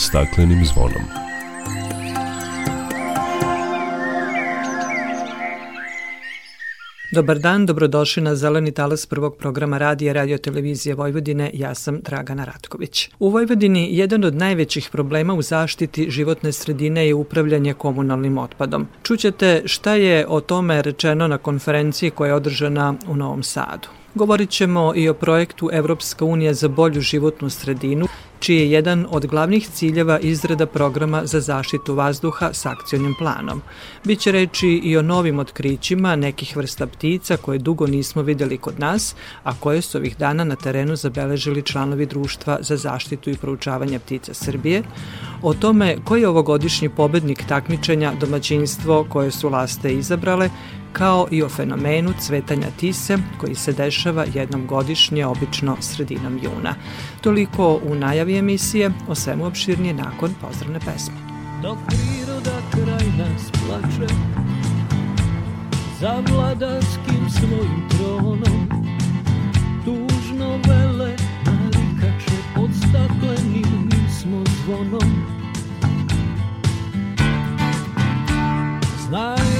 staklenim zvonom. Dobar dan, dobrodošli na Zeleni talas prvog programa radija Radio Televizije Vojvodine. Ja sam Dragana Ratković. U Vojvodini jedan od najvećih problema u zaštiti životne sredine je upravljanje komunalnim otpadom. Čućete šta je o tome rečeno na konferenciji koja je održana u Novom Sadu. Govorit ćemo i o projektu Evropska unija za bolju životnu sredinu, čiji je jedan od glavnih ciljeva izrada programa za zaštitu vazduha s akcionim planom. Biće reči i o novim otkrićima nekih vrsta ptica koje dugo nismo videli kod nas, a koje su ovih dana na terenu zabeležili članovi Društva za zaštitu i proučavanje ptica Srbije, o tome koji je ovogodišnji pobednik takmičenja domaćinstvo koje su laste izabrale, kao i o fenomenu cvetanja tise koji se dešava jednom godišnje, obično sredinom juna. Toliko u najavi emisije, o svemu opširnije nakon pozdravne pesme. Dok priroda kraj nas plače Za vladarskim svojim tronom Tužno vele narikače Pod staklenim smo zvonom Znaj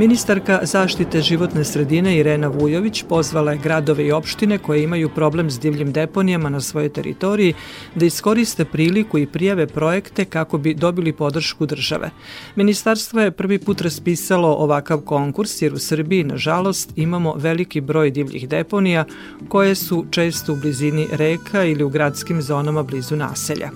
Ministarka zaštite životne sredine Irena Vujović pozvala je gradove i opštine koje imaju problem s divljim deponijama na svojoj teritoriji da iskoriste priliku i prijave projekte kako bi dobili podršku države. Ministarstvo je prvi put raspisalo ovakav konkurs jer u Srbiji, nažalost, imamo veliki broj divljih deponija koje su često u blizini reka ili u gradskim zonama blizu naselja.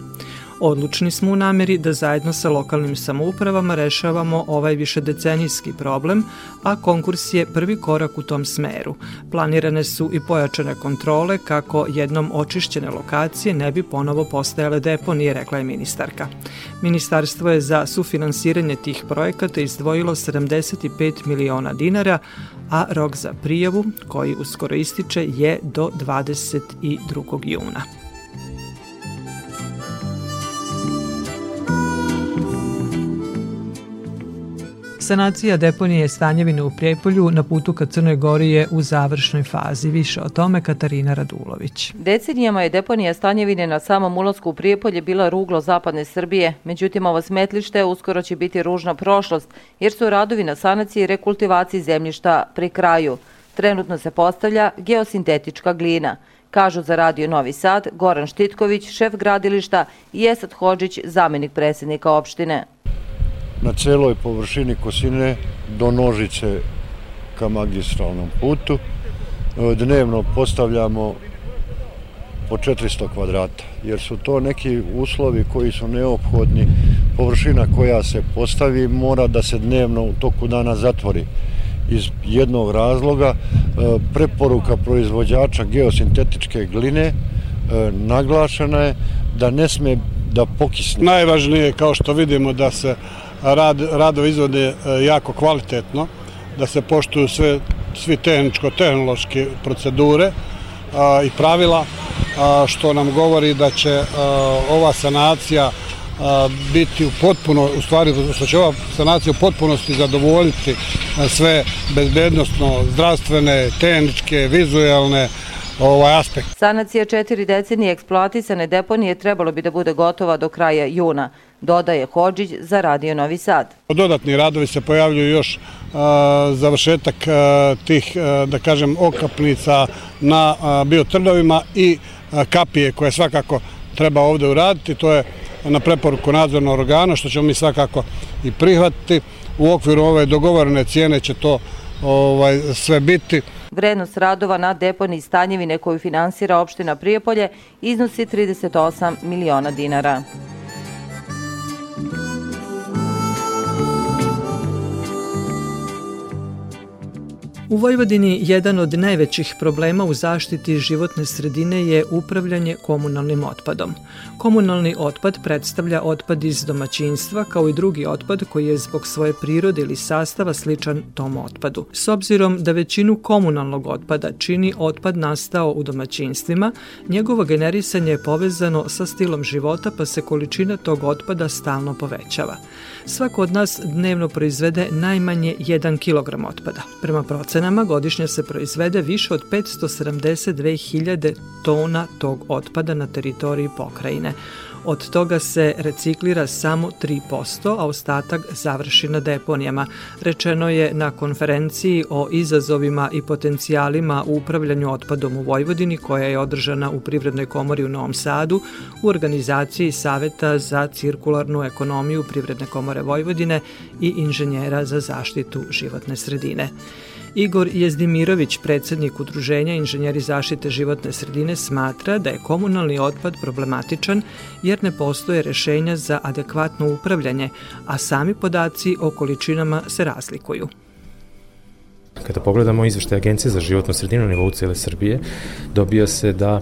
Odlučni smo u nameri da zajedno sa lokalnim samoupravama rešavamo ovaj višedecenijski problem, a konkurs je prvi korak u tom smeru. Planirane su i pojačane kontrole kako jednom očišćene lokacije ne bi ponovo postajale deponije, rekla je ministarka. Ministarstvo je za sufinansiranje tih projekata izdvojilo 75 miliona dinara, a rok za prijavu, koji uskoro ističe, je do 22. juna. Sanacija deponije Stanjevine u Prijepolju na putu ka Crnoj Gori je u završnoj fazi. Više o tome Katarina Radulović. Decenijama je deponija Stanjevine na samom ulasku u Prijepolje bila ruglo zapadne Srbije, međutim ovo smetlište uskoro će biti ružna prošlost, jer su radovi na sanaciji i rekultivaciji zemljišta pri kraju. Trenutno se postavlja geosintetička glina – kažu za Radio Novi Sad Goran Štitković, šef gradilišta i Esad Hođić, zamenik predsjednika opštine. Na celoj površini Kosine do Nožice ka magistralnom putu e, dnevno postavljamo po 400 kvadrata, jer su to neki uslovi koji su neophodni. Površina koja se postavi mora da se dnevno u toku dana zatvori iz jednog razloga e, preporuka proizvođača geosintetičke gline e, naglašena je da ne sme da pokisne. Najvažnije je kao što vidimo da se rad, radovi izvode e, jako kvalitetno, da se poštuju sve, svi tehničko-tehnološke procedure a, i pravila, a, što nam govori da će a, ova sanacija biti u potpuno, u stvari što će ova sanacija u potpunosti zadovoljiti sve bezbednostno, zdravstvene, tehničke, vizuelne, ovaj aspekt. Sanacija četiri decenije eksploatisane deponije trebalo bi da bude gotova do kraja juna, dodaje Hođić za Radio Novi Sad. Dodatni radovi se pojavljuju još a, završetak a, tih, a, da kažem, okapnica na biotrdovima i kapije koje svakako treba ovde uraditi. To je na preporuku nadzornog organa, što ćemo mi svakako i prihvatiti. U okviru ove dogovorene cijene će to ovaj, sve biti. Vrednost radova na deponi Stanjevine koju finansira opština Prijepolje iznosi 38 miliona dinara. U Vojvodini jedan od najvećih problema u zaštiti životne sredine je upravljanje komunalnim otpadom. Komunalni otpad predstavlja otpad iz domaćinstva kao i drugi otpad koji je zbog svoje prirode ili sastava sličan tom otpadu. S obzirom da većinu komunalnog otpada čini otpad nastao u domaćinstvima, njegovo generisanje je povezano sa stilom života pa se količina tog otpada stalno povećava. Svako od nas dnevno proizvede najmanje 1 kg otpada. Prema procenama godišnje se proizvede više od 572.000 tona tog otpada na teritoriji pokrajine. Od toga se reciklira samo 3%, a ostatak završi na deponijama. Rečeno je na konferenciji o izazovima i potencijalima u upravljanju otpadom u Vojvodini koja je održana u Privrednoj komori u Novom Sadu u organizaciji Saveta za cirkularnu ekonomiju Privredne komore Vojvodine i inženjera za zaštitu životne sredine. Igor Jezdimirović, predsednik Udruženja inženjeri zaštite životne sredine, smatra da je komunalni otpad problematičan jer ne postoje rešenja za adekvatno upravljanje, a sami podaci o količinama se razlikuju. Kada pogledamo izveštaj Agencije za životnu sredinu na nivou cijele Srbije, dobija se da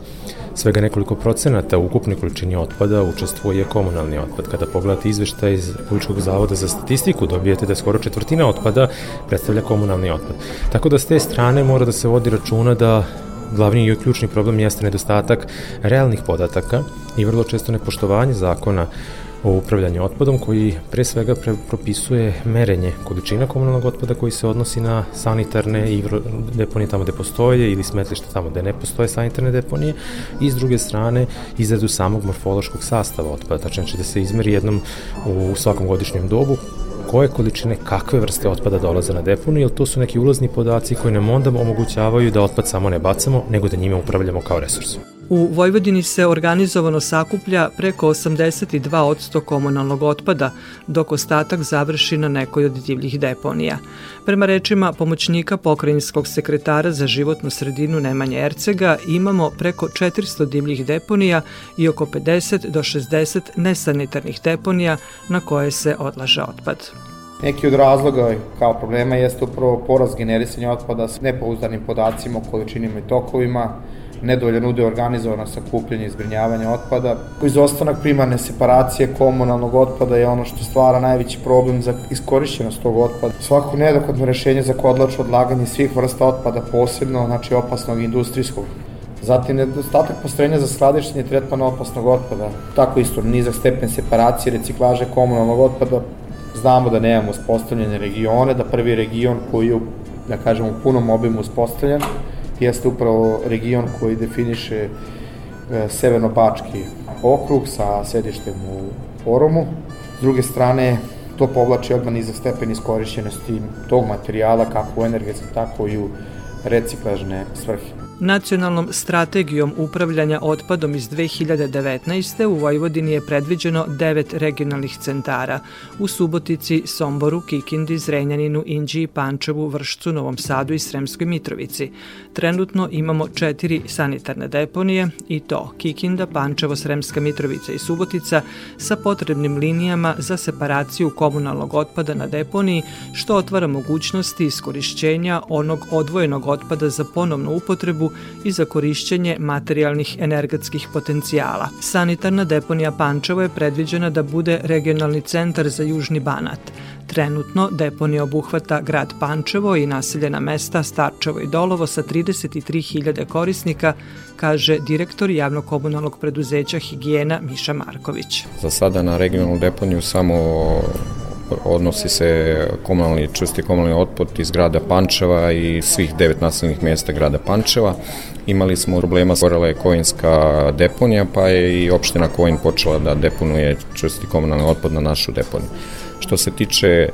svega nekoliko procenata u ukupnoj količini otpada učestvuje komunalni otpad. Kada pogledate izveštaj iz Republičkog zavoda za statistiku, dobijete da skoro četvrtina otpada predstavlja komunalni otpad. Tako da s te strane mora da se vodi računa da glavni i ključni problem jeste nedostatak realnih podataka i vrlo često nepoštovanje zakona o upravljanju otpadom koji pre svega pre propisuje merenje količina komunalnog otpada koji se odnosi na sanitarne i deponije tamo gde postoje ili smetlište tamo gde ne postoje sanitarne deponije i s druge strane izradu samog morfološkog sastava otpada, znači da se izmeri jednom u svakom godišnjem dobu koje količine, kakve vrste otpada dolaze na deponu, jer to su neki ulazni podaci koji nam onda omogućavaju da otpad samo ne bacamo, nego da njime upravljamo kao resurs. U Vojvodini se organizovano sakuplja preko 82% komunalnog otpada, dok ostatak završi na nekoj od divljih deponija. Prema rečima pomoćnika pokrajinskog sekretara za životnu sredinu Nemanje Ercega imamo preko 400 divljih deponija i oko 50 do 60 nesanitarnih deponija na koje se odlaže otpad. Neki od razloga kao problema jeste upravo poraz generisanja otpada s nepouzdanim podacima o količinima i tokovima, nedovoljan udeo organizovano sakupljanje i zbrinjavanje otpada. Izostanak primarne separacije komunalnog otpada je ono što stvara najveći problem za iskorišćenost tog otpada. Svako neadekvatno rešenje za kodlačo odlaganje svih vrsta otpada posebno, znači opasnog industrijskog. Zatim nedostatak postrojenja za skladištenje tretmana opasnog otpada. Tako isto nizak stepen separacije, reciklaže komunalnog otpada, znamo da nemamo uspostavljene regione, da prvi region koji je, da kažemo, u punom obimu uspostavljen, jeste upravo region koji definiše e, Severno-Bački okrug sa sedištem u Oromu. S druge strane, to povlači odmah nizak stepen iskorišćenosti tog materijala kako u energetske, tako i u reciklažne svrhe. Nacionalnom strategijom upravljanja otpadom iz 2019. u Vojvodini je predviđeno devet regionalnih centara u Subotici, Somboru, Kikindi, Zrenjaninu, Inđiji, Pančevu, Vršcu, Novom Sadu i Sremskoj Mitrovici. Trenutno imamo četiri sanitarne deponije i to Kikinda, Pančevo, Sremska Mitrovica i Subotica sa potrebnim linijama za separaciju komunalnog otpada na deponiji što otvara mogućnosti iskorišćenja onog odvojenog otpada za ponovnu upotrebu i za korišćenje materijalnih energetskih potencijala. Sanitarna deponija Pančevo je predviđena da bude regionalni centar za Južni Banat. Trenutno deponija obuhvata grad Pančevo i naseljena mesta Starčevo i Dolovo sa 33.000 korisnika, kaže direktor javno-komunalnog preduzeća Higijena Miša Marković. Za sada na regionalnu deponiju samo odnosi se komunalni, čusti komunalni otpad iz grada Pančeva i svih devet naseljenih mjesta grada Pančeva. Imali smo problema, stvorila je Kojinska deponija, pa je i opština Kojin počela da deponuje čusti komunalni otpad na našu deponiju. Što se tiče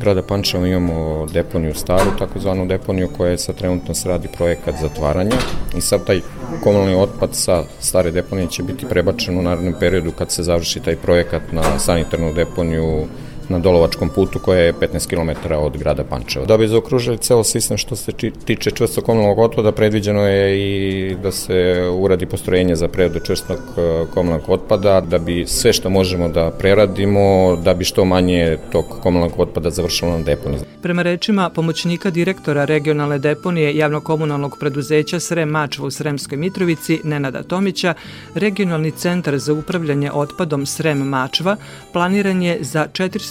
grada Pančeva imamo deponiju staru, takozvanu deponiju koja je sad trenutno se radi projekat zatvaranja i sad taj komunalni otpad sa stare deponije će biti prebačen u narednom periodu kad se završi taj projekat na sanitarnu deponiju na Dolovačkom putu koja je 15 km od grada Pančeva. Da bi zaokružili ceo sistem što se tiče čvrstog komunalnog otpada, predviđeno je i da se uradi postrojenje za preradu čvrstog e, komunalnog otpada, da bi sve što možemo da preradimo, da bi što manje tog komunalnog otpada završilo na deponiji. Prema rečima pomoćnika direktora regionalne deponije javnokomunalnog preduzeća Srem Mačva u Sremskoj Mitrovici, Nenada Tomića, regionalni centar za upravljanje otpadom Srem Mačva planiran je za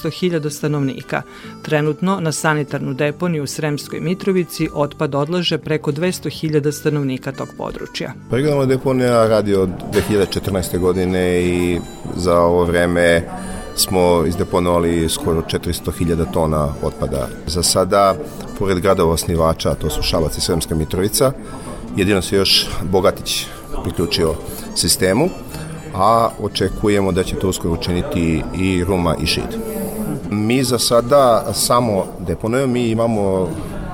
400.000 stanovnika. Trenutno na sanitarnu deponiju u Sremskoj Mitrovici otpad odlaže preko 200.000 stanovnika tog područja. Regionalna deponija radi od 2014. godine i za ovo vreme smo izdeponovali skoro 400.000 tona otpada. Za sada, pored gradova osnivača, to su Šabac i Sremska Mitrovica, jedino se još Bogatić priključio sistemu, a očekujemo da će to uskoro učiniti i Ruma i Šid. Mi za sada samo deponujemo, mi imamo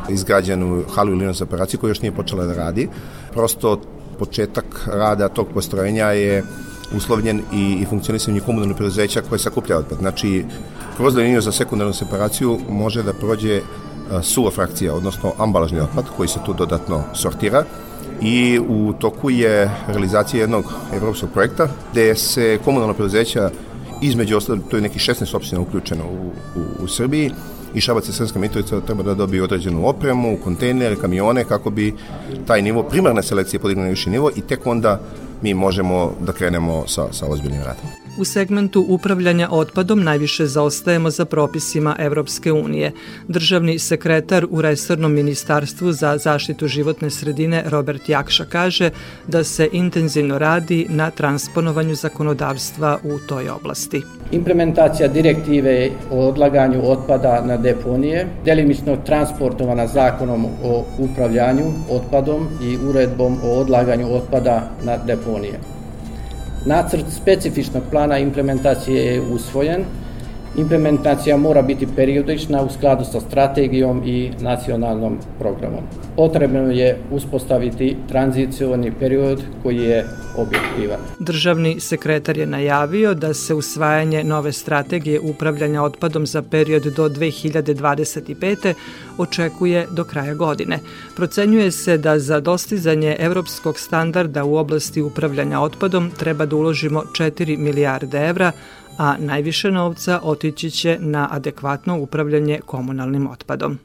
izgrađenu halu ili operaciju koja još nije počela da radi. Prosto početak rada tog postrojenja je uslovljen i, i funkcionisanje komunalnog preduzeća koje sakuplja otpad. Znači, kroz liniju za sekundarnu separaciju može da prođe suva frakcija, odnosno ambalažni otpad koji se tu dodatno sortira i u toku je realizacija jednog evropskog projekta gde se komunalno preduzeća između ostalo, to je neki 16 opština uključeno u, u, u Srbiji i Šabac i Sremska Mitrovica treba da dobije određenu opremu, kontejnere, kamione kako bi taj nivo primarne selekcije podignuo na viši nivo i tek onda mi možemo da krenemo sa, sa ozbiljnim radom. U segmentu upravljanja otpadom najviše zaostajemo za propisima Evropske unije. Državni sekretar u Resornom ministarstvu za zaštitu životne sredine Robert Jakša kaže da se intenzivno radi na transponovanju zakonodavstva u toj oblasti. Implementacija direktive o odlaganju otpada na deponije, delimično transportovana zakonom o upravljanju otpadom i uredbom o odlaganju otpada na deponije. Nacrt specifičnog plana implementacije je usvojen. Implementacija mora biti periodična u skladu sa strategijom i nacionalnom programom. Potrebno je uspostaviti tranzicioni period koji je objektivan. Državni sekretar je najavio da se usvajanje nove strategije upravljanja otpadom za period do 2025. očekuje do kraja godine. Procenjuje se da za dostizanje evropskog standarda u oblasti upravljanja otpadom treba da uložimo 4 milijarde evra, a najviše novca otići će na adekvatno upravljanje komunalnim otpadom.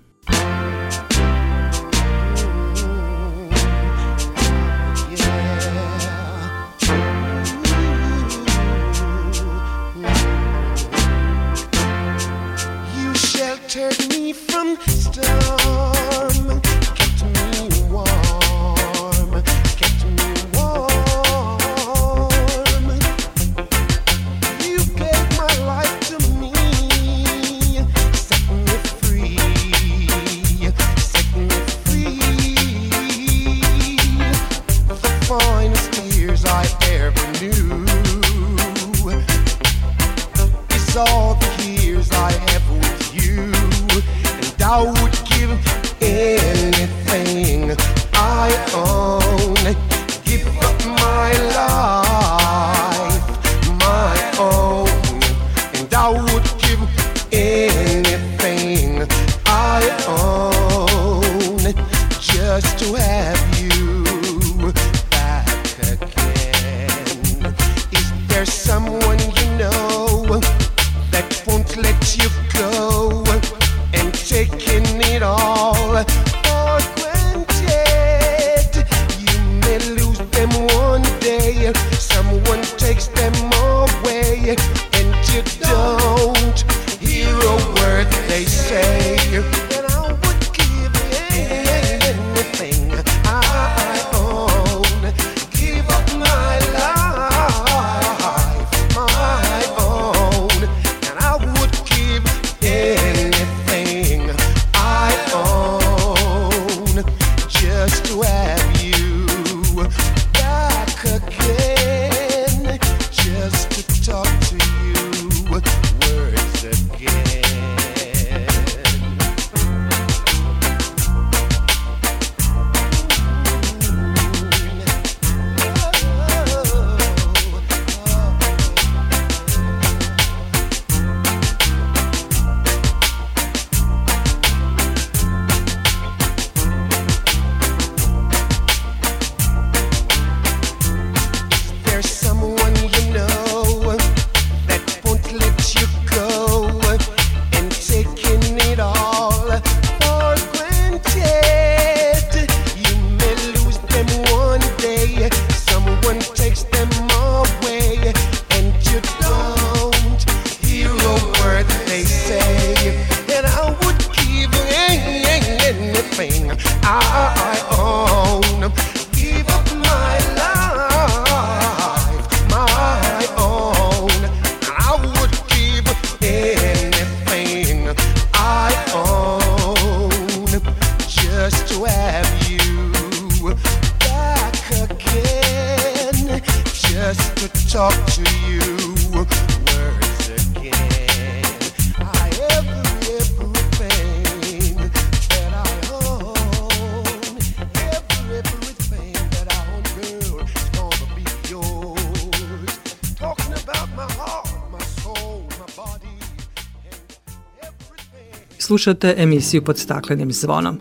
Slušate emisiju pod staklenim zvonom.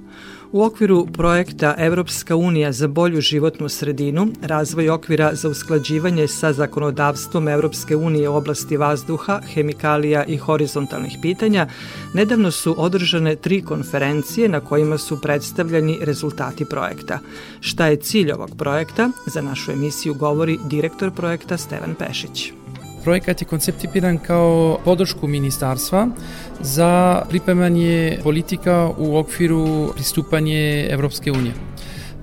U okviru projekta Evropska unija za bolju životnu sredinu, razvoj okvira za usklađivanje sa zakonodavstvom Evropske unije u oblasti vazduha, hemikalija i horizontalnih pitanja, nedavno su održane tri konferencije na kojima su predstavljeni rezultati projekta. Šta je cilj ovog projekta? Za našu emisiju govori direktor projekta Stevan Pešić. Projekat je konceptipiran kao podršku ministarstva za pripremanje politika u okviru pristupanje Evropske unije.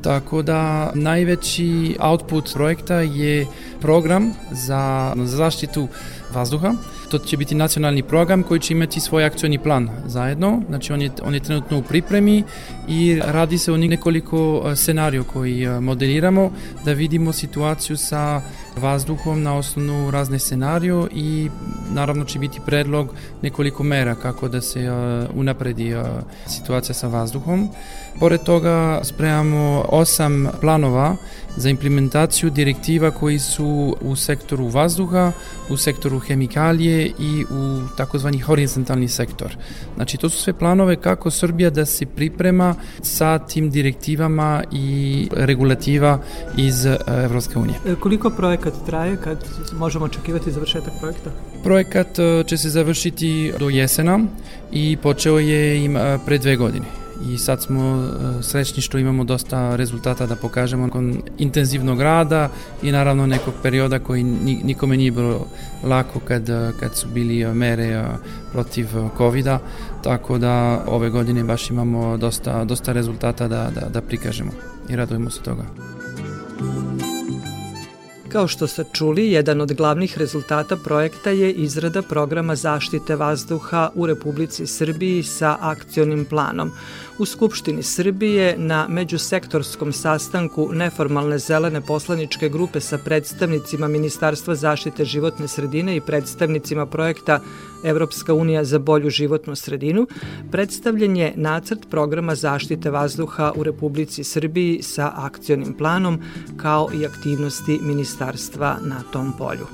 Tako da najveći output projekta je program za zaštitu vazduha. To će biti nacionalni program koji će imati svoj akcioni plan zajedno. Znači on je, on je trenutno u pripremi i radi se o nekoliko e, scenariju koji e, modeliramo da vidimo situaciju sa vazduhom na osnovu razne scenariju i naravno će biti predlog nekoliko mera kako da se uh, unapredi uh, situacija sa vazduhom. Pored toga spremamo osam planova za implementaciju direktiva koji su u sektoru vazduha, u sektoru hemikalije i u takozvani horizontalni sektor. Znači to su sve planove kako Srbija da se priprema sa tim direktivama i regulativa iz uh, Evropske unije. E, Koliko projekat traje kad možemo očekivati završetak projekta? Projekat e, će se završiti do jesena i počeo je im e, pre dve godine i sad smo e, srećni što imamo dosta rezultata da pokažemo nakon intenzivnog rada i naravno nekog perioda koji ni- nikome nije bilo lako kad, kad su bili mere protiv covid tako da ove godine baš imamo dosta, dosta rezultata da, da, da prikažemo i radujemo se toga. Kao što ste čuli, jedan od glavnih rezultata projekta je izrada programa zaštite vazduha u Republici Srbiji sa akcionim planom. U Skupštini Srbije na međusektorskom sastanku neformalne zelene poslaničke grupe sa predstavnicima Ministarstva zaštite životne sredine i predstavnicima projekta Evropska unija za bolju životnu sredinu, predstavljen je nacrt programa zaštite vazduha u Republici Srbiji sa akcionim planom kao i aktivnosti ministarstva na tom polju.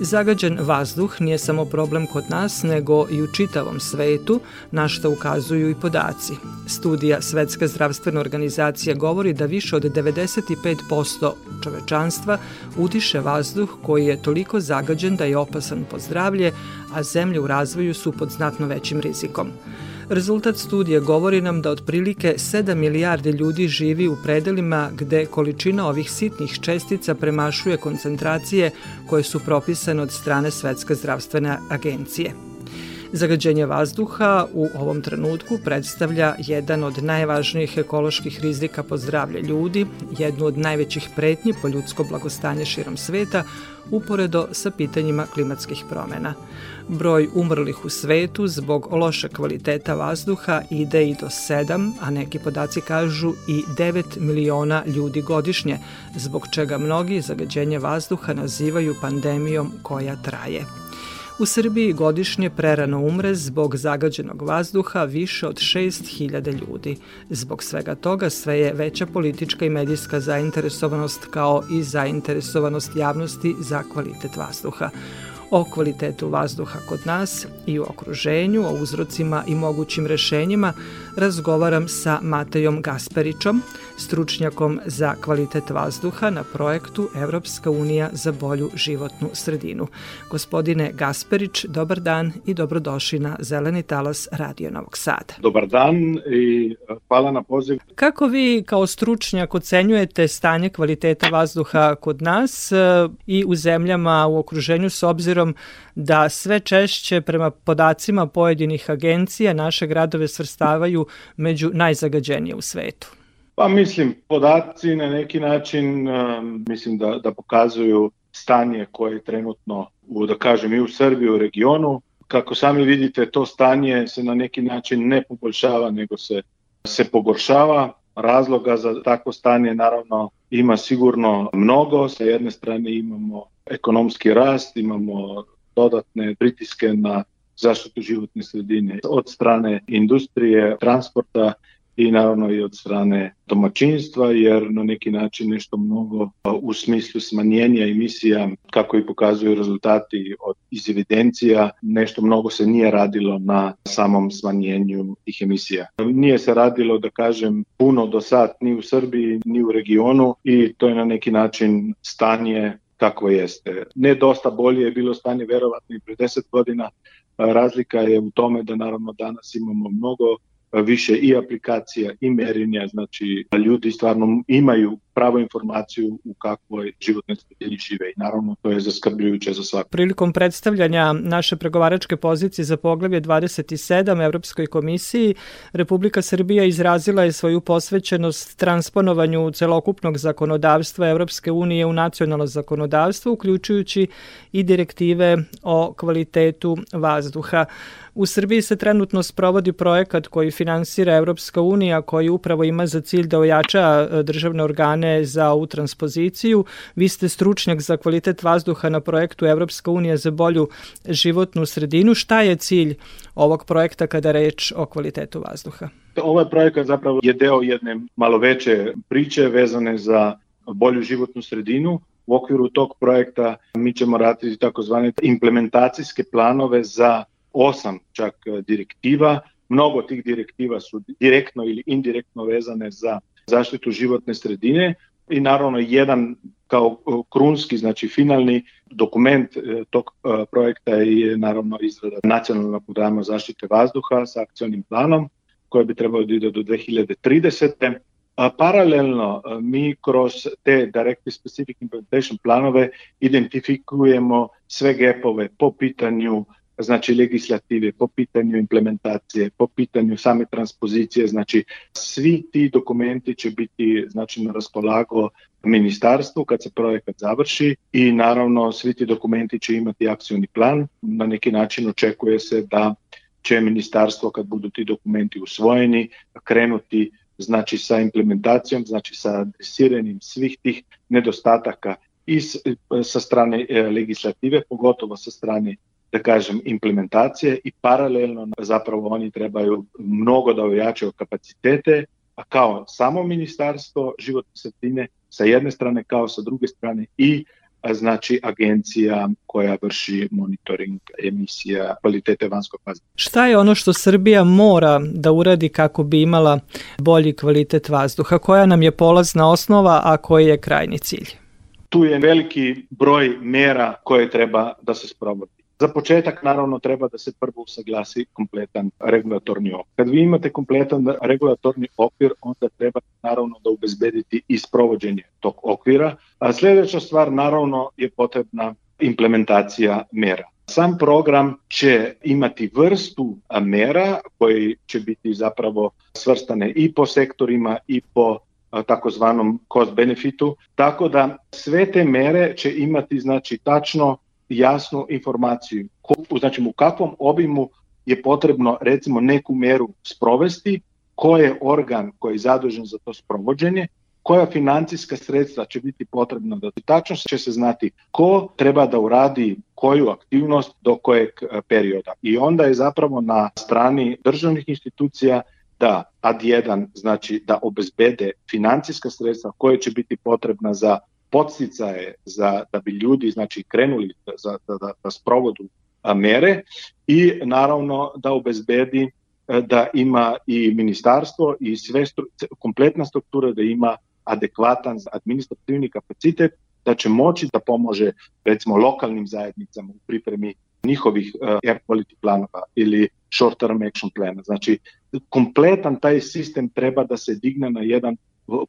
Zagađen vazduh nije samo problem kod nas, nego i u čitavom svetu, na što ukazuju i podaci. Studija Svetska zdravstvena organizacija govori da više od 95% čovečanstva udiše vazduh koji je toliko zagađen da je opasan po zdravlje, a zemlje u razvoju su pod znatno većim rizikom. Rezultat studije govori nam da otprilike 7 milijarde ljudi živi u predelima gde količina ovih sitnih čestica premašuje koncentracije koje su propisane od strane Svetske zdravstvene agencije. Zagađenje vazduha u ovom trenutku predstavlja jedan od najvažnijih ekoloških rizika po zdravlje ljudi, jednu od najvećih pretnji po ljudsko blagostanje širom sveta, uporedo sa pitanjima klimatskih promena. Broj umrlih u svetu zbog loše kvaliteta vazduha ide i do 7, a neki podaci kažu i 9 miliona ljudi godišnje, zbog čega mnogi zagađenje vazduha nazivaju pandemijom koja traje. U Srbiji godišnje prerano umre zbog zagađenog vazduha više od 6000 ljudi. Zbog svega toga sve je veća politička i medijska zainteresovanost kao i zainteresovanost javnosti za kvalitet vazduha o kvalitetu vazduha kod nas i u okruženju, o uzrocima i mogućim rešenjima, razgovaram sa Matejom Gasperićom, stručnjakom za kvalitet vazduha na projektu Evropska unija za bolju životnu sredinu. Gospodine Gasperić, dobar dan i dobrodošli na Zeleni talas Radio Novog Sada. Dobar dan i hvala na poziv. Kako vi kao stručnjak ocenjujete stanje kvaliteta vazduha kod nas e, i u zemljama u okruženju s obzirom da sve češće prema podacima pojedinih agencija naše gradove svrstavaju među najzagađenije u svetu? Pa mislim, podaci na neki način um, mislim da, da pokazuju stanje koje je trenutno, u, da kažem, i u Srbiji, u regionu. Kako sami vidite, to stanje se na neki način ne poboljšava, nego se, se pogoršava. Razloga za takvo stanje naravno ima sigurno mnogo. Sa jedne strane imamo ekonomski rast, imamo dodatne pritiske na zaštitu životne sredine od strane industrije, transporta i naravno i od strane domaćinstva, jer na neki način nešto mnogo u smislu smanjenja emisija, kako i pokazuju rezultati od iz evidencija, nešto mnogo se nije radilo na samom smanjenju tih emisija. Nije se radilo, da kažem, puno do sad ni u Srbiji, ni u regionu i to je na neki način stanje kakvo jeste. Ne dosta bolje je bilo stanje verovatno i pre 10 godina, razlika je u tome da naravno danas imamo mnogo više i aplikacija i merenja, znači ljudi stvarno imaju pravu informaciju u kakvoj životnoj sredini žive i naravno to je zaskrbljujuće za svakog. Prilikom predstavljanja naše pregovaračke pozicije za poglavlje 27 Evropskoj komisiji, Republika Srbija izrazila je svoju posvećenost transponovanju celokupnog zakonodavstva Evropske unije u nacionalno zakonodavstvo, uključujući i direktive o kvalitetu vazduha. U Srbiji se trenutno sprovodi projekat koji finansira Evropska unija, koji upravo ima za cilj da ojača e, državne organe za ovu transpoziciju. Vi ste stručnjak za kvalitet vazduha na projektu Evropska unija za bolju životnu sredinu. Šta je cilj ovog projekta kada reč o kvalitetu vazduha? Ovaj projekat zapravo je deo jedne malo veće priče vezane za bolju životnu sredinu. U okviru tog projekta mi ćemo raditi takozvane implementacijske planove za osam čak direktiva. Mnogo tih direktiva su direktno ili indirektno vezane za zaštitu životne sredine i naravno jedan kao e, krunski, znači finalni dokument e, tog projekta je naravno izrada nacionalnog programa zaštite vazduha sa akcionim planom koji bi trebao da ide do 2030. A paralelno mi kroz te Directive Specific Implementation planove identifikujemo sve gapove po pitanju znači legislative, po pitanju implementacije, po pitanju same transpozicije, znači svi ti dokumenti će biti znači na raspolago ministarstvu kad se projekat završi i naravno svi ti dokumenti će imati akcioni plan. Na neki način očekuje se da će ministarstvo kad budu ti dokumenti usvojeni krenuti znači sa implementacijom, znači sa adresiranjem svih tih nedostataka i sa strane e, legislative, pogotovo sa strane da kažem, implementacije i paralelno zapravo oni trebaju mnogo da ojačaju kapacitete, a kao samo ministarstvo životne sredine sa jedne strane kao sa druge strane i znači agencija koja vrši monitoring emisija kvalitete vanjskog vazduha. Šta je ono što Srbija mora da uradi kako bi imala bolji kvalitet vazduha? Koja nam je polazna osnova, a koji je krajni cilj? Tu je veliki broj mera koje treba da se sprovodi. Za početak naravno treba da se prvo usaglasi kompletan regulatorni okvir. Kad vi imate kompletan regulatorni okvir, onda treba naravno da ubezbediti i sprovođenje tog okvira. A sledeća stvar naravno je potrebna implementacija mera. Sam program će imati vrstu mera koji će biti zapravo svrstane i po sektorima i po takozvanom cost benefitu, tako da sve te mere će imati znači tačno jasnu informaciju, ko, znači u kakvom obimu je potrebno recimo neku meru sprovesti, ko je organ koji je zadužen za to sprovođenje, koja financijska sredstva će biti potrebna da tačno će se znati ko treba da uradi koju aktivnost do kojeg e, perioda. I onda je zapravo na strani državnih institucija da ad 1 znači da obezbede financijska sredstva koje će biti potrebna za podsticaje za da bi ljudi znači krenuli za da da, da sprovodu mere i naravno da obezbedi e, da ima i ministarstvo i sve stru, kompletna struktura da ima adekvatan administrativni kapacitet da će moći da pomože recimo lokalnim zajednicama u pripremi njihovih uh, air quality planova ili short term action plana. Znači, kompletan taj sistem treba da se digne na jedan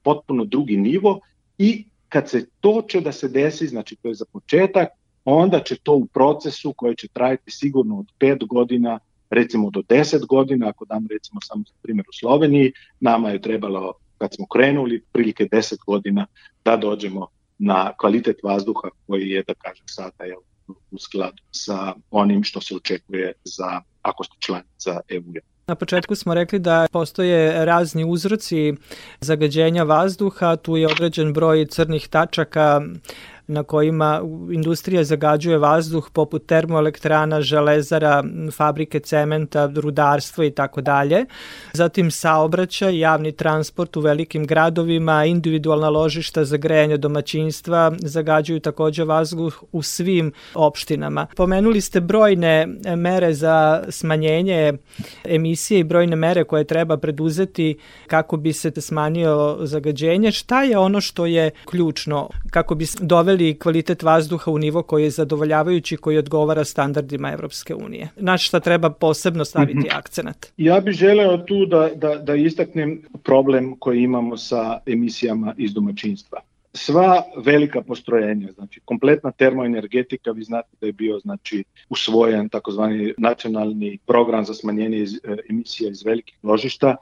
potpuno drugi nivo i kad se to će da se desi, znači to je za početak, onda će to u procesu koji će trajati sigurno od 5 godina, recimo do 10 godina, ako dam recimo samo za primjer u Sloveniji, nama je trebalo kad smo krenuli prilike 10 godina da dođemo na kvalitet vazduha koji je, da kažem sada, je u skladu sa onim što se očekuje za ako ste članica EU-a. Na početku smo rekli da postoje razni uzroci zagađenja vazduha, tu je određen broj crnih tačaka na kojima industrija zagađuje vazduh poput termoelektrana, železara, fabrike cementa, rudarstvo i tako dalje. Zatim saobraćaj, javni transport u velikim gradovima, individualna ložišta za grejanje domaćinstva zagađuju takođe vazduh u svim opštinama. Pomenuli ste brojne mere za smanjenje emisije i brojne mere koje treba preduzeti kako bi se smanjio zagađenje. Šta je ono što je ključno kako bi doveli doveli kvalitet vazduha u nivo koji je zadovoljavajući, koji odgovara standardima Evropske unije. Na šta treba posebno staviti mhm. akcenat? Ja bih želeo tu da, da, da istaknem problem koji imamo sa emisijama iz domaćinstva sva velika postrojenja, znači kompletna termoenergetika, vi znate da je bio znači usvojen takozvani nacionalni program za smanjenje iz, e, emisija iz velikih ložišta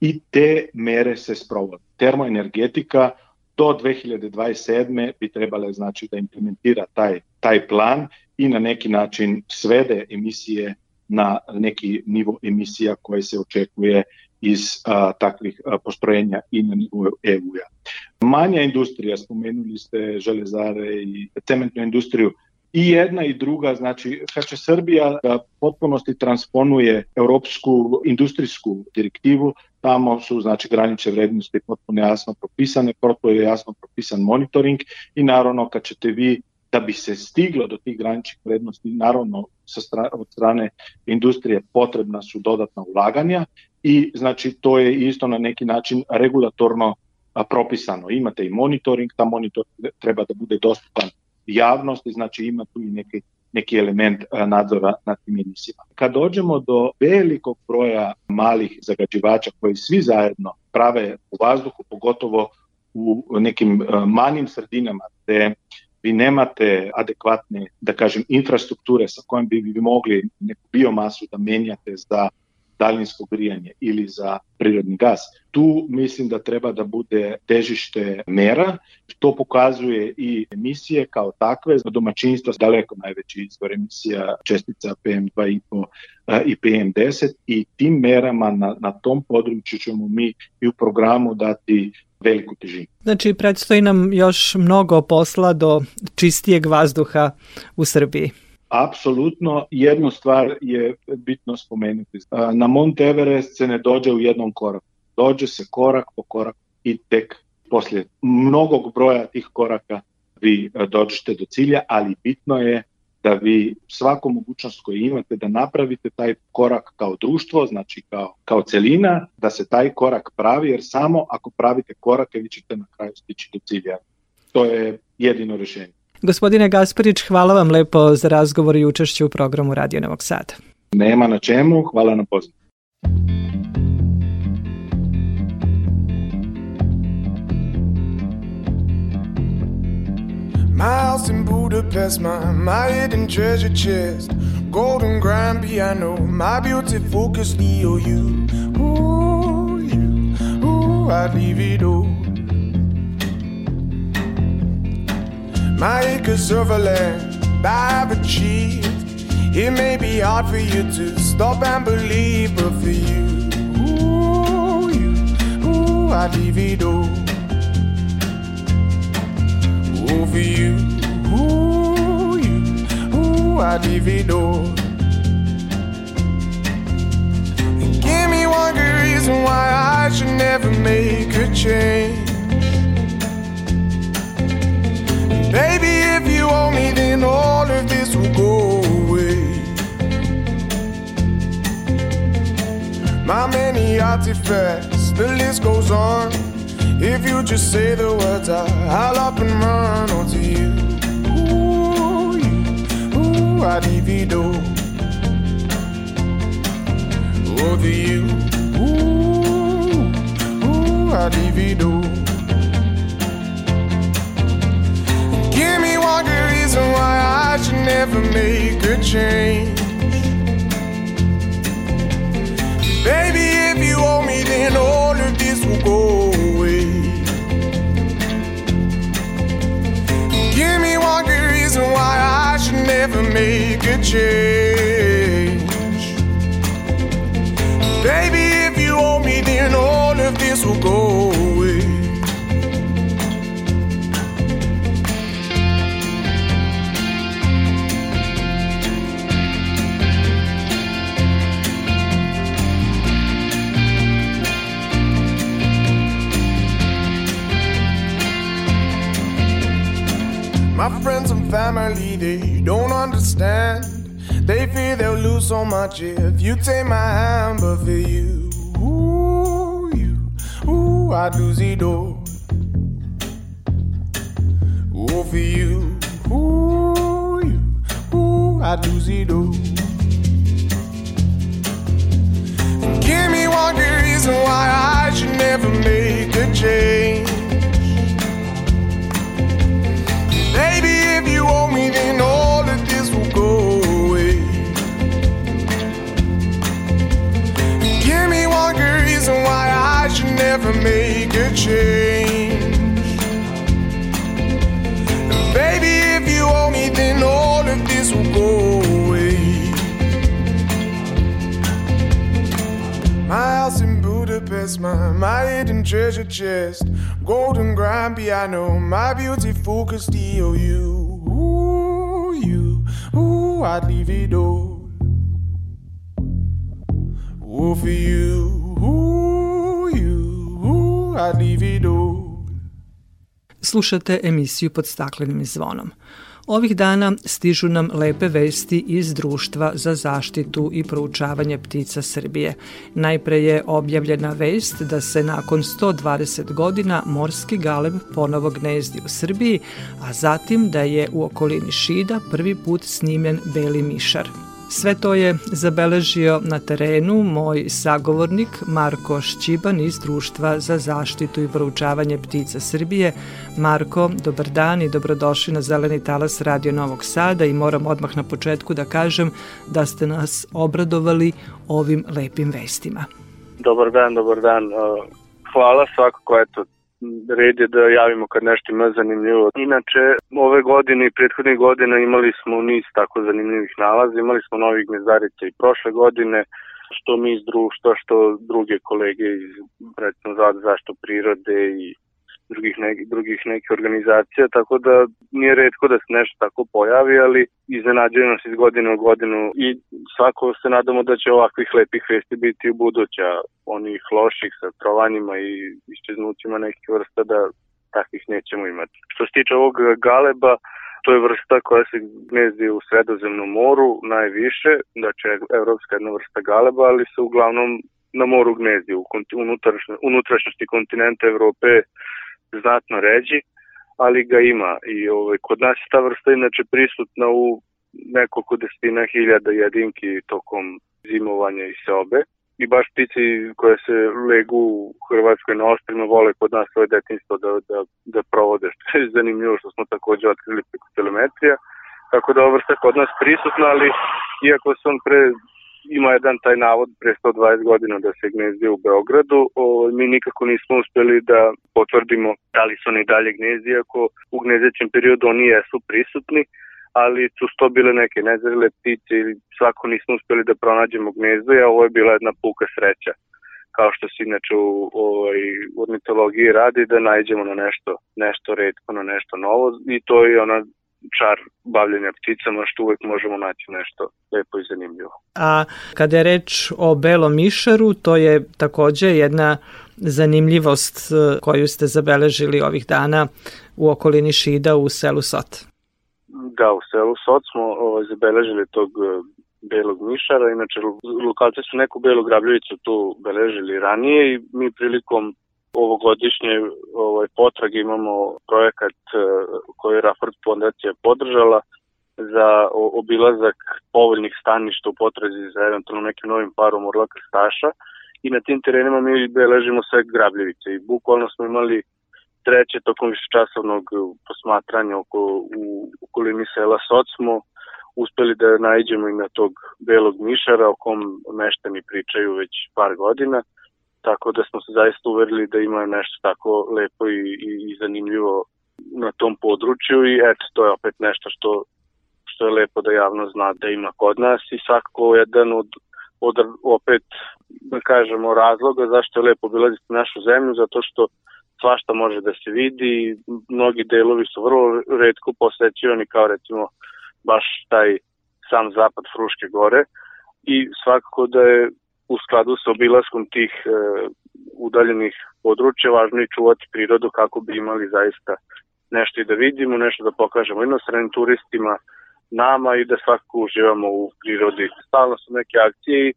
i te mere se sprovode. Termoenergetika do 2027. bi trebale znači da implementira taj, taj plan i na neki način svede emisije na neki nivo emisija koje se očekuje iz a, takvih a, postrojenja i na nivou EU-a. Manja industrija, spomenuli ste železare i cementnu industriju, i jedna i druga, znači kad će Srbija da potpunosti transponuje europsku industrijsku direktivu, tamo su znači granične vrednosti potpuno jasno propisane, potpuno je jasno propisan monitoring i naravno kad ćete vi da bi se stiglo do tih graničnih vrednosti, naravno sa strane, od strane industrije potrebna su dodatna ulaganja i znači to je isto na neki način regulatorno propisano. Imate i monitoring, ta monitoring treba da bude dostupan javnosti, znači ima tu i neki, neki element nadzora nad tim emisijama. Kad dođemo do velikog broja malih zagađivača koji svi zajedno prave u vazduhu, pogotovo u nekim manjim sredinama gde vi nemate adekvatne, da kažem, infrastrukture sa kojom bi vi mogli neku biomasu da menjate za daljinsko grijanje ili za prirodni gas. Tu mislim da treba da bude težište mera. To pokazuje i emisije kao takve. Domaćinstva su daleko najveći izvor emisija čestica PM2,5 i PM10 i tim merama na, na tom području ćemo mi i u programu dati veliku težinu. Znači, predstoji nam još mnogo posla do čistijeg vazduha u Srbiji. Apsolutno, jednu stvar je bitno spomenuti. Na Mount Everest se ne dođe u jednom koraku. Dođe se korak po korak i tek poslije mnogog broja tih koraka vi dođete do cilja, ali bitno je da vi svaku mogućnost koju imate da napravite taj korak kao društvo, znači kao, kao celina, da se taj korak pravi, jer samo ako pravite korake vi ćete na kraju stići do cilja. To je jedino rešenje. Gospodine Gasparić, hvala vam lepo za razgovor i učešće u programu Radio Novog Sada. Nema na čemu, hvala na pozivu. Miles in Budapest, my, my hidden treasure chest. Golden grand piano, my beauty focus EOU. Ooh, you, ooh, I'd leave it all. My acres of land I've achieved. It may be hard for you to stop and believe, but for you, ooh, you, ooh, I'd leave it all. Ooh, for you, ooh, you, ooh, I'd leave it all. And give me one good reason why I should never make a change. You me, then all of this will go away. My many artifacts, the list goes on. If you just say the words, I, I'll up and run onto you. Ooh, you, ooh, I divido. Over you, ooh, ooh, I divido. Reason why I should never make a change. Baby, if you owe me, then all of this will go away. Give me one good reason why I should never make a change. Baby, if you owe me, then all of this will go away. My friends and family, they don't understand. They fear they'll lose so much if you take my hand, but for you, ooh, you, ooh, I'd lose it all. Ooh, for you, ooh, you, ooh, I'd lose it all. Give me one good reason why I should never make a change. My house in Budapest, my, my hidden treasure chest. Golden grand piano, my beauty focused EOU. Ooh, you, ooh, I'd leave it all. Ooh, for you, ooh, you, ooh, I'd leave it all. Slušate emisiju pod staklenim zvonom. Ovih dana stižu nam lepe vesti iz Društva za zaštitu i proučavanje ptica Srbije. Najpre je objavljena vest da se nakon 120 godina morski galeb ponovo gnezdi u Srbiji, a zatim da je u okolini Šida prvi put snimljen beli mišar. Sve to je zabeležio na terenu moj sagovornik Marko Šćiban iz Društva za zaštitu i proučavanje ptica Srbije. Marko, dobar dan i dobrodošli na Zeleni talas Radio Novog Sada i moram odmah na početku da kažem da ste nas obradovali ovim lepim vestima. Dobar dan, dobar dan. Hvala svakako, eto, red je da javimo kad nešto ima zanimljivo. Inače, ove godine i prethodnih godina imali smo niz tako zanimljivih nalaza, imali smo novih gnjezdarica i prošle godine, što mi iz društva, što druge kolege iz recimo zašto prirode i drugih, neki, drugih nekih organizacija, tako da nije redko da se nešto tako pojavi, ali iznenađuje nas iz godine u godinu i svako se nadamo da će ovakvih lepih vesti biti u buduća, onih loših sa trovanjima i iščeznućima nekih vrsta da takvih nećemo imati. Što se tiče ovog galeba, to je vrsta koja se gnezdi u sredozemnom moru najviše, znači evropska jedna vrsta galeba, ali se uglavnom na moru gnezdi u unutrašnjosti kontinenta Evrope znatno ređi, ali ga ima i ovaj, kod nas je ta vrsta inače prisutna u nekoliko desetina hiljada jedinki tokom zimovanja i seobe i baš ptici koje se legu u Hrvatskoj na ostrima vole kod nas svoje detinstvo da, da, da provode, što je zanimljivo što smo takođe otkrili preko telemetrija. Tako da ova vrsta kod nas prisutna, ali iako sam pre ima jedan taj navod pre 120 godina da se gnezdi u Beogradu. O, mi nikako nismo uspeli da potvrdimo da li su oni dalje gnezdi, ako u gnezdećem periodu oni jesu prisutni, ali su to bile neke nezrele ptice ili svako nismo uspeli da pronađemo gnezdo, a ovo je bila jedna puka sreća kao što se inače u ovoj ornitologiji radi, da najđemo na nešto, nešto redko, na nešto novo i to je ona čar bavljenja pticama što uvek možemo naći nešto lepo i zanimljivo. A kada je reč o belom mišaru, to je takođe jedna zanimljivost e, koju ste zabeležili ovih dana u okolini Šida u selu Sot. Da, u selu Sot smo ovaj, zabeležili tog e, belog mišara, inače lokalci su neku belu grabljivicu tu beležili ranije i mi prilikom ovogodišnje ovaj, potrage imamo projekat e, koji je Raford fondacija podržala za obilazak povoljnih staništa u potrazi za eventualno nekim novim parom orla krstaša. I na tim terenima mi beležimo sve grabljevice. I bukvalno smo imali treće tokom višečasovnog posmatranja oko, u okolini sela Soc smo uspeli da najđemo i na tog belog mišara o kom meštani pričaju već par godina tako da smo se zaista uverili da ima nešto tako lepo i, i, i zanimljivo na tom području i eto, to je opet nešto što, što je lepo da javno zna da ima kod nas i svakako jedan od, od opet, da kažemo, razloga zašto je lepo obilaziti našu zemlju, zato što svašta može da se vidi, mnogi delovi su vrlo redko posećivani kao recimo baš taj sam zapad Fruške gore i svakako da je u skladu sa obilaskom tih e, udaljenih područja važno i čuvati prirodu kako bi imali zaista nešto i da vidimo, nešto da pokažemo inostranim turistima, nama i da svakako uživamo u prirodi. Stalno su neke akcije i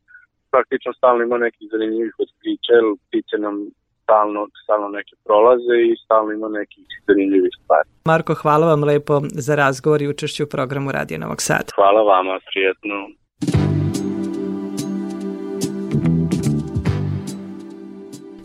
praktično stalno ima nekih zanimljivih otkrića, jer ptice nam stalno, stalno neke prolaze i stalno ima nekih zanimljivih stvari. Marko, hvala vam lepo za razgovor i učešću u programu Radio Novog Sada. Hvala vama, prijetno.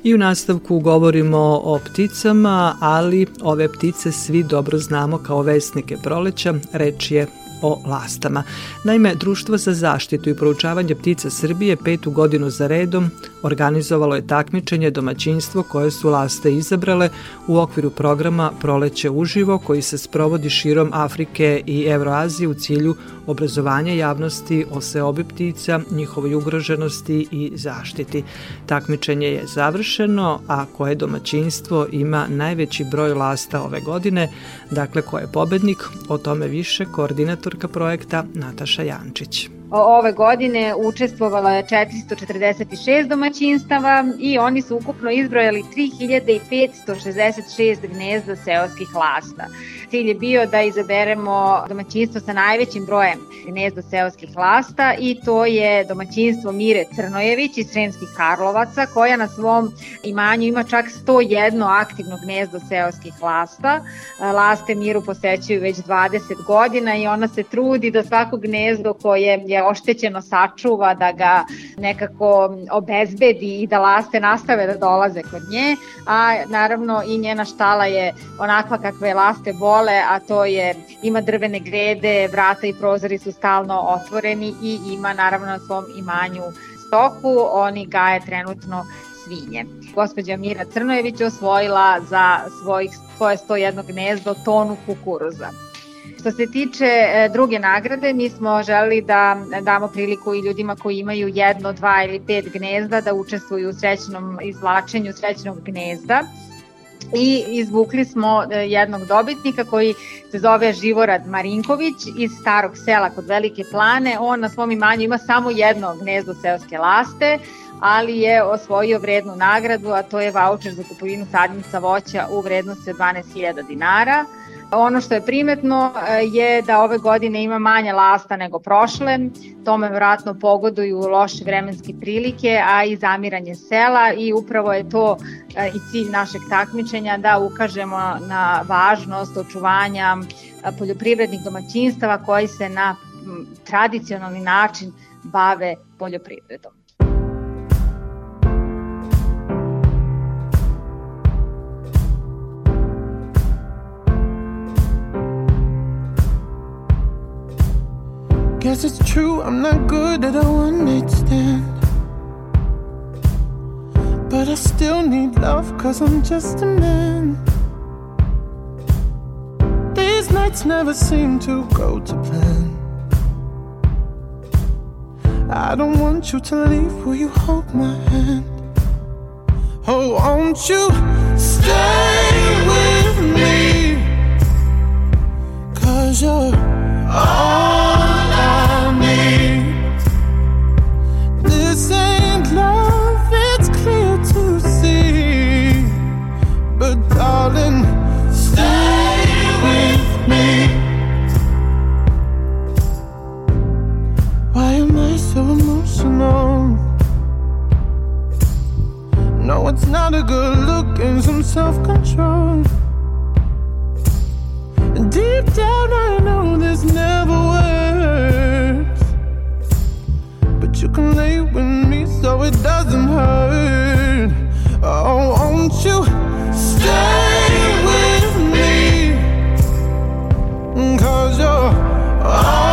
I u nastavku govorimo o pticama, ali ove ptice svi dobro znamo kao vesnike proleća, reč je o lastama. Naime, Društvo za zaštitu i proučavanje ptica Srbije petu godinu za redom organizovalo je takmičenje domaćinstvo koje su laste izabrale u okviru programa Proleće uživo koji se sprovodi širom Afrike i Evroazije u cilju obrazovanja javnosti o seobi ptica, njihovoj ugroženosti i zaštiti. Takmičenje je završeno, a koje domaćinstvo ima najveći broj lasta ove godine, dakle ko je pobednik, o tome više koordinatorka projekta Nataša Jančić. Ove godine učestvovalo je 446 domaćinstava i oni su ukupno izbrojali 3566 gnezda seoskih lasta. Cilj je bio da izaberemo domaćinstvo sa najvećim brojem gnezda seoskih lasta i to je domaćinstvo Mire Crnojević iz Sremskih Karlovaca koja na svom imanju ima čak 101 aktivno gnezdo seoskih lasta. Laste Miru posećuju već 20 godina i ona se trudi da svako gnezdo koje je oštećeno sačuva, da ga nekako obezbedi i da laste nastave da dolaze kod nje, a naravno i njena štala je onakva kakve laste vole, a to je ima drvene grede, vrata i prozori su stalno otvoreni i ima naravno na svom imanju stoku, oni gaje trenutno svinje. Gospođa Mira Crnojević je osvojila za svojih, svoje 101 gnezdo tonu kukuruza. Što se tiče e, druge nagrade, mi smo želeli da damo priliku i ljudima koji imaju jedno, dva ili pet gnezda da učestvuju u srećnom izvlačenju srećnog gnezda i izvukli smo e, jednog dobitnika koji se zove Živorad Marinković iz starog sela kod Velike plane. On na svom imanju ima samo jedno gnezdo seoske laste, ali je osvojio vrednu nagradu, a to je voucher za kupovinu sadnica voća u vrednosti od 12.000 dinara. Ono što je primetno e, je da ove godine ima manje lasta nego prošle, tome vratno pogoduju loše vremenske prilike, a i zamiranje sela i upravo je to e, i cilj našeg takmičenja da ukažemo na važnost očuvanja e, poljoprivrednih domaćinstava koji se na tradicionalni način bave poljoprivredom. Guess it's true, I'm not good at a one night stand. But I still need love, cause I'm just a man. These nights never seem to go to plan. I don't want you to leave, will you hold my hand? Oh, won't you stay with me? Cause you're all It's not a good look and some self control. Deep down, I know this never works. But you can lay with me so it doesn't hurt. Oh, won't you stay with me? Cause you're all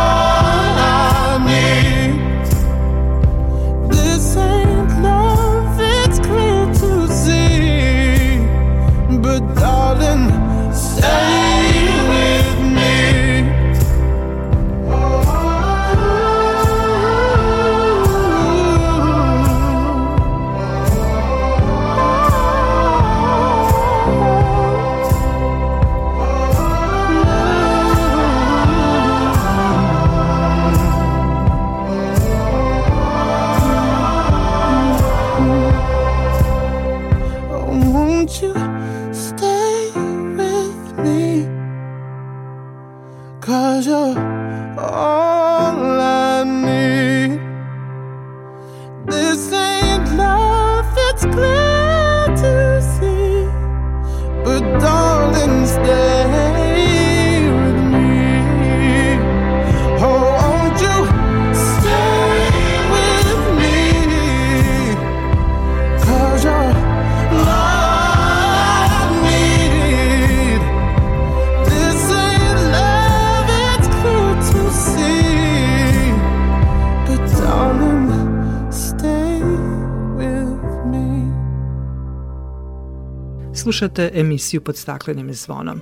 Slušate emisiju pod staklenim zvonom.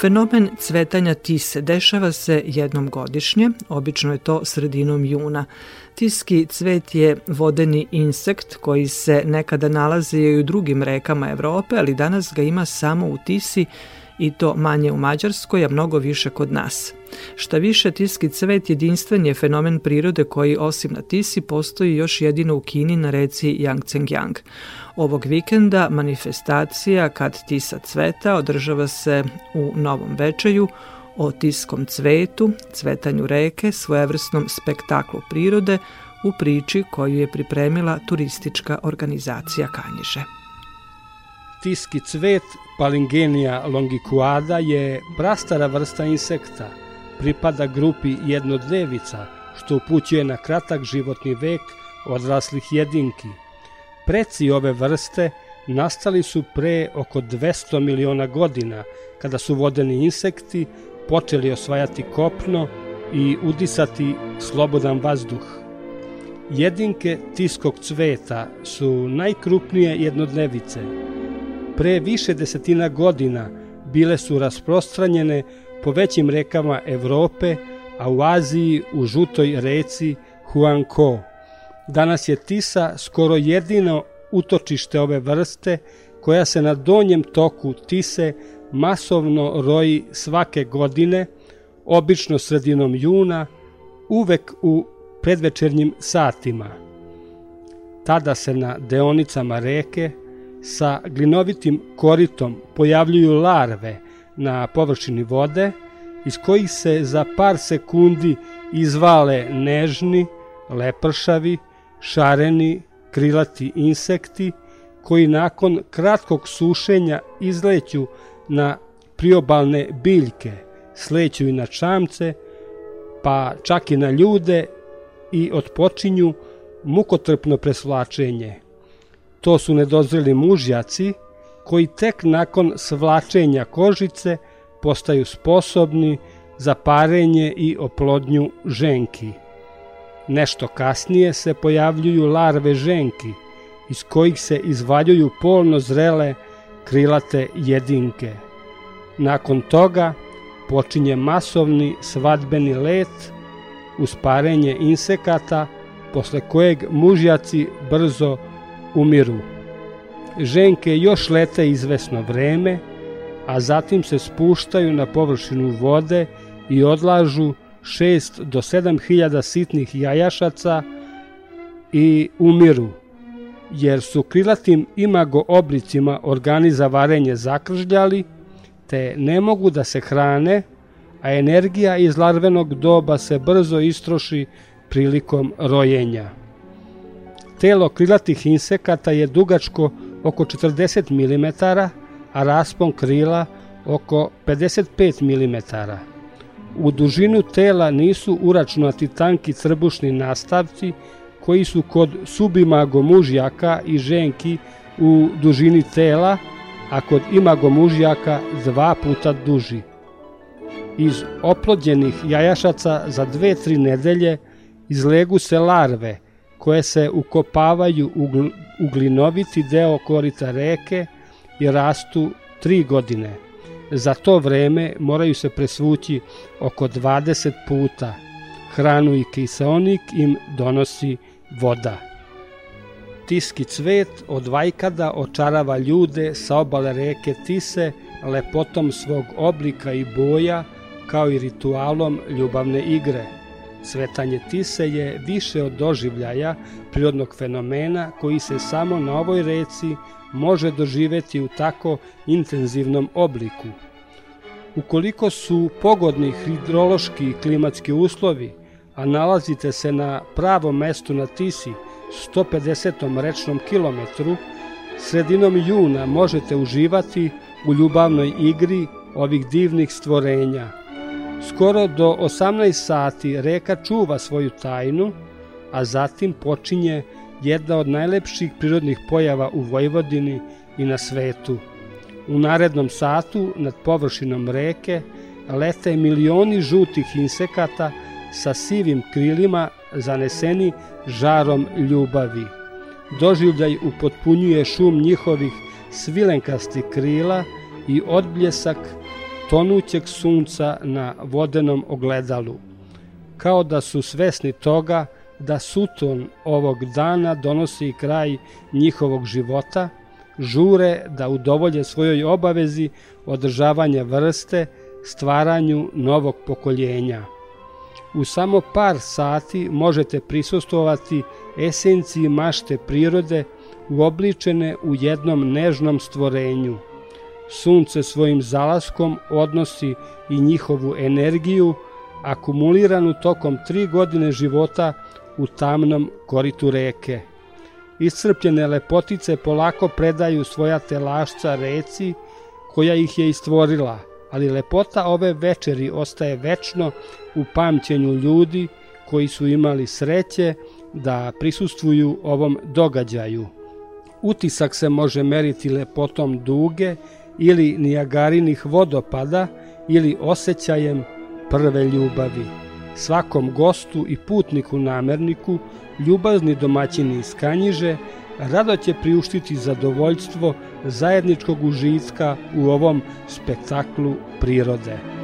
Fenomen cvetanja tise dešava se jednom godišnje, obično je to sredinom juna. Tiski cvet je vodeni insekt koji se nekada nalazi i u drugim rekama Evrope, ali danas ga ima samo u Tisi i to manje u Mađarskoj, a mnogo više kod nas. Šta više, tiski cvet jedinstven je fenomen prirode koji osim na Tisi postoji još jedino u Kini na reci Yangtze-Yang. Ovog vikenda manifestacija Kad Tisa cveta održava se u Novom Večeju o tiskom cvetu, cvetanju reke, svojevrsnom spektaklu prirode u priči koju je pripremila turistička organizacija Kanjiže. Tiski cvet Palingenija longicuada je prastara vrsta insekta, pripada grupi jednodlevica, što upućuje na kratak životni vek odraslih jedinki. Preci ove vrste nastali su pre oko 200 miliona godina, kada su vodeni insekti počeli osvajati kopno i udisati slobodan vazduh. Jedinke tiskog cveta su najkrupnije jednodnevice. Pre više desetina godina bile su rasprostranjene po većim rekama Evrope, a u Aziji u žutoj reci Huangko. Danas je Tisa skoro jedino utočište ove vrste koja se na donjem toku Tise masovno roji svake godine, obično sredinom juna, uvek u predvečernjim satima. Tada se na deonicama reke sa glinovitim koritom pojavljuju larve na površini vode, iz kojih se za par sekundi izvale nežni, lepršavi, šareni, krilati insekti, koji nakon kratkog sušenja izleću na priobalne biljke, sleću i na čamce, pa čak i na ljude i otpočinju mukotrpno presvlačenje. To su nedozreli mužjaci koji tek nakon svlačenja kožice postaju sposobni za parenje i oplodnju ženki. Nešto kasnije se pojavljuju larve ženki, iz kojih se izvaljuju polno zrele krilate jedinke. Nakon toga počinje masovni svadbeni let uz parenje insekata, posle kojeg mužjaci brzo umiru. Ženke još lete izvesno vreme, a zatim se spuštaju na površinu vode i odlažu 6 do 7 hiljada sitnih jajašaca i umiru, jer su krilatim imago oblicima organi za varenje zakržljali, te ne mogu da se hrane, a energija iz larvenog doba se brzo istroši prilikom rojenja. Telo krilatih insekata je dugačko oko 40 mm, a raspon krila oko 55 mm. U dužinu tela nisu uračunati tanki crbušni nastavci koji su kod subimago mužjaka i ženki u dužini tela, a kod imago mužjaka dva puta duži. Iz oplođenih jajašaca za dve, tri nedelje izlegu se larve koje se ukopavaju u glinoviti deo korita reke i rastu tri godine. Za to vreme moraju se presvući oko 20 puta. Hranu i kiseonik im donosi voda. Tiski cvet od vajkada očarava ljude sa obale reke Tise lepotom svog oblika i boja, kao i ritualom ljubavne igre. Svetanje Tise je više od doživljaja prirodnog fenomena koji se samo na ovoj reci može doživeti u tako intenzivnom obliku. Ukoliko su pogodni hidrološki i klimatski uslovi, a nalazite se na pravom mestu na Tisi, 150. rečnom kilometru, sredinom juna možete uživati u ljubavnoj igri ovih divnih stvorenja. Skoro do 18 sati reka čuva svoju tajnu, a zatim počinje jedna od najlepših prirodnih pojava u Vojvodini i na svetu. U narednom satu nad površinom reke lete milioni žutih insekata sa sivim krilima zaneseni žarom ljubavi. Doživljaj upotpunjuje šum njihovih svilenkastih krila i odbljesak tonućeg sunca na vodenom ogledalu. Kao da su svesni toga da suton ovog dana donosi kraj njihovog života, žure da udovolje svojoj obavezi održavanja vrste, stvaranju novog pokoljenja. U samo par sati možete prisustovati esenciji mašte prirode uobličene u jednom nežnom stvorenju. Sunce svojim zalaskom odnosi i njihovu energiju, akumuliranu tokom tri godine života u tamnom koritu reke. iscrpljene lepotice polako predaju svoja telašca reci koja ih je istvorila, ali lepota ove večeri ostaje večno u pamćenju ljudi koji su imali sreće da prisustvuju ovom događaju. Utisak se može meriti lepotom duge ili nijagarinih vodopada ili osjećajem prve ljubavi. Svakom gostu i putniku namerniku ljubazni domaćini iz Kanjiže rado će priuštiti zadovoljstvo zajedničkog užitka u ovom spektaklu prirode.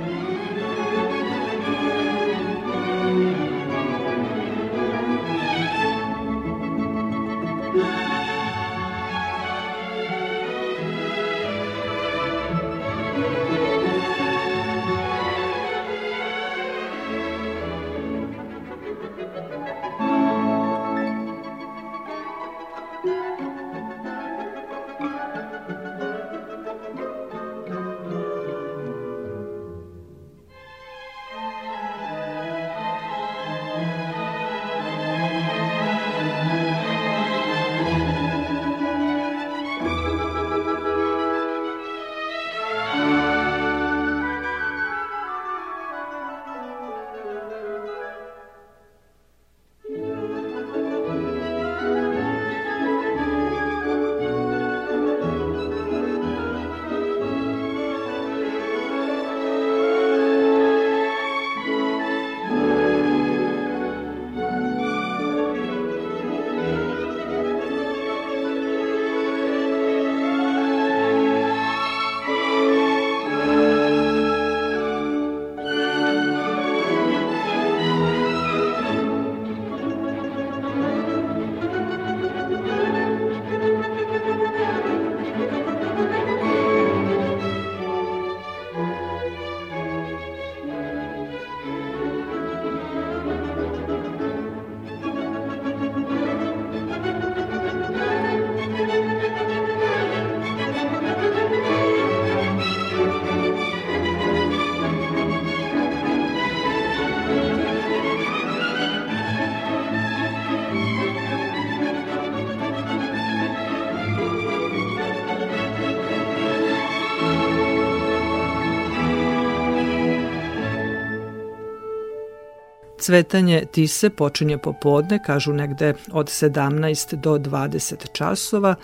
Cvetanje tise počinje popodne, kažu negde od 17 do 20 časova.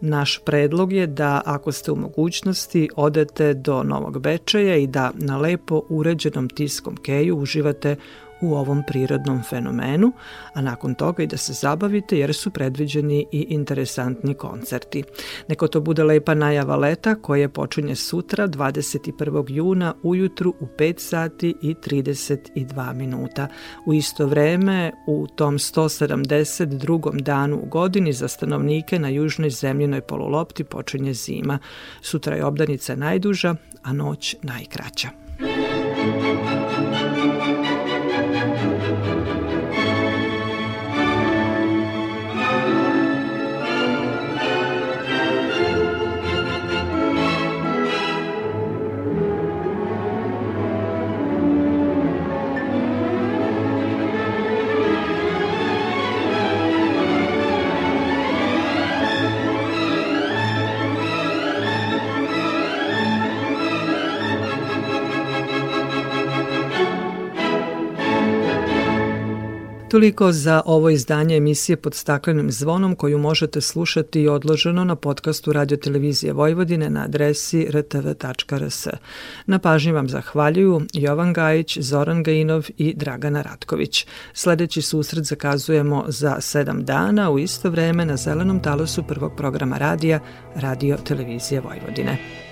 Naš predlog je da ako ste u mogućnosti odete do Novog Bečeja i da na lepo uređenom tiskom keju uživate u ovom prirodnom fenomenu, a nakon toga i da se zabavite jer su predviđeni i interesantni koncerti. Neko to bude lepa najava leta koje počinje sutra 21. juna ujutru u 5 sati i 32 minuta. U isto vreme u tom 172. danu u godini za stanovnike na južnoj zemljenoj polulopti počinje zima. Sutra je obdanica najduža, a noć najkraća. Thank you. Toliko za ovo izdanje emisije pod staklenim zvonom koju možete slušati i odloženo na podcastu Radio Televizije Vojvodine na adresi rtv.rs. Na pažnji vam zahvaljuju Jovan Gajić, Zoran Gajinov i Dragana Ratković. Sledeći susret zakazujemo za sedam dana u isto vreme na zelenom talosu prvog programa radija Radio Televizije Vojvodine.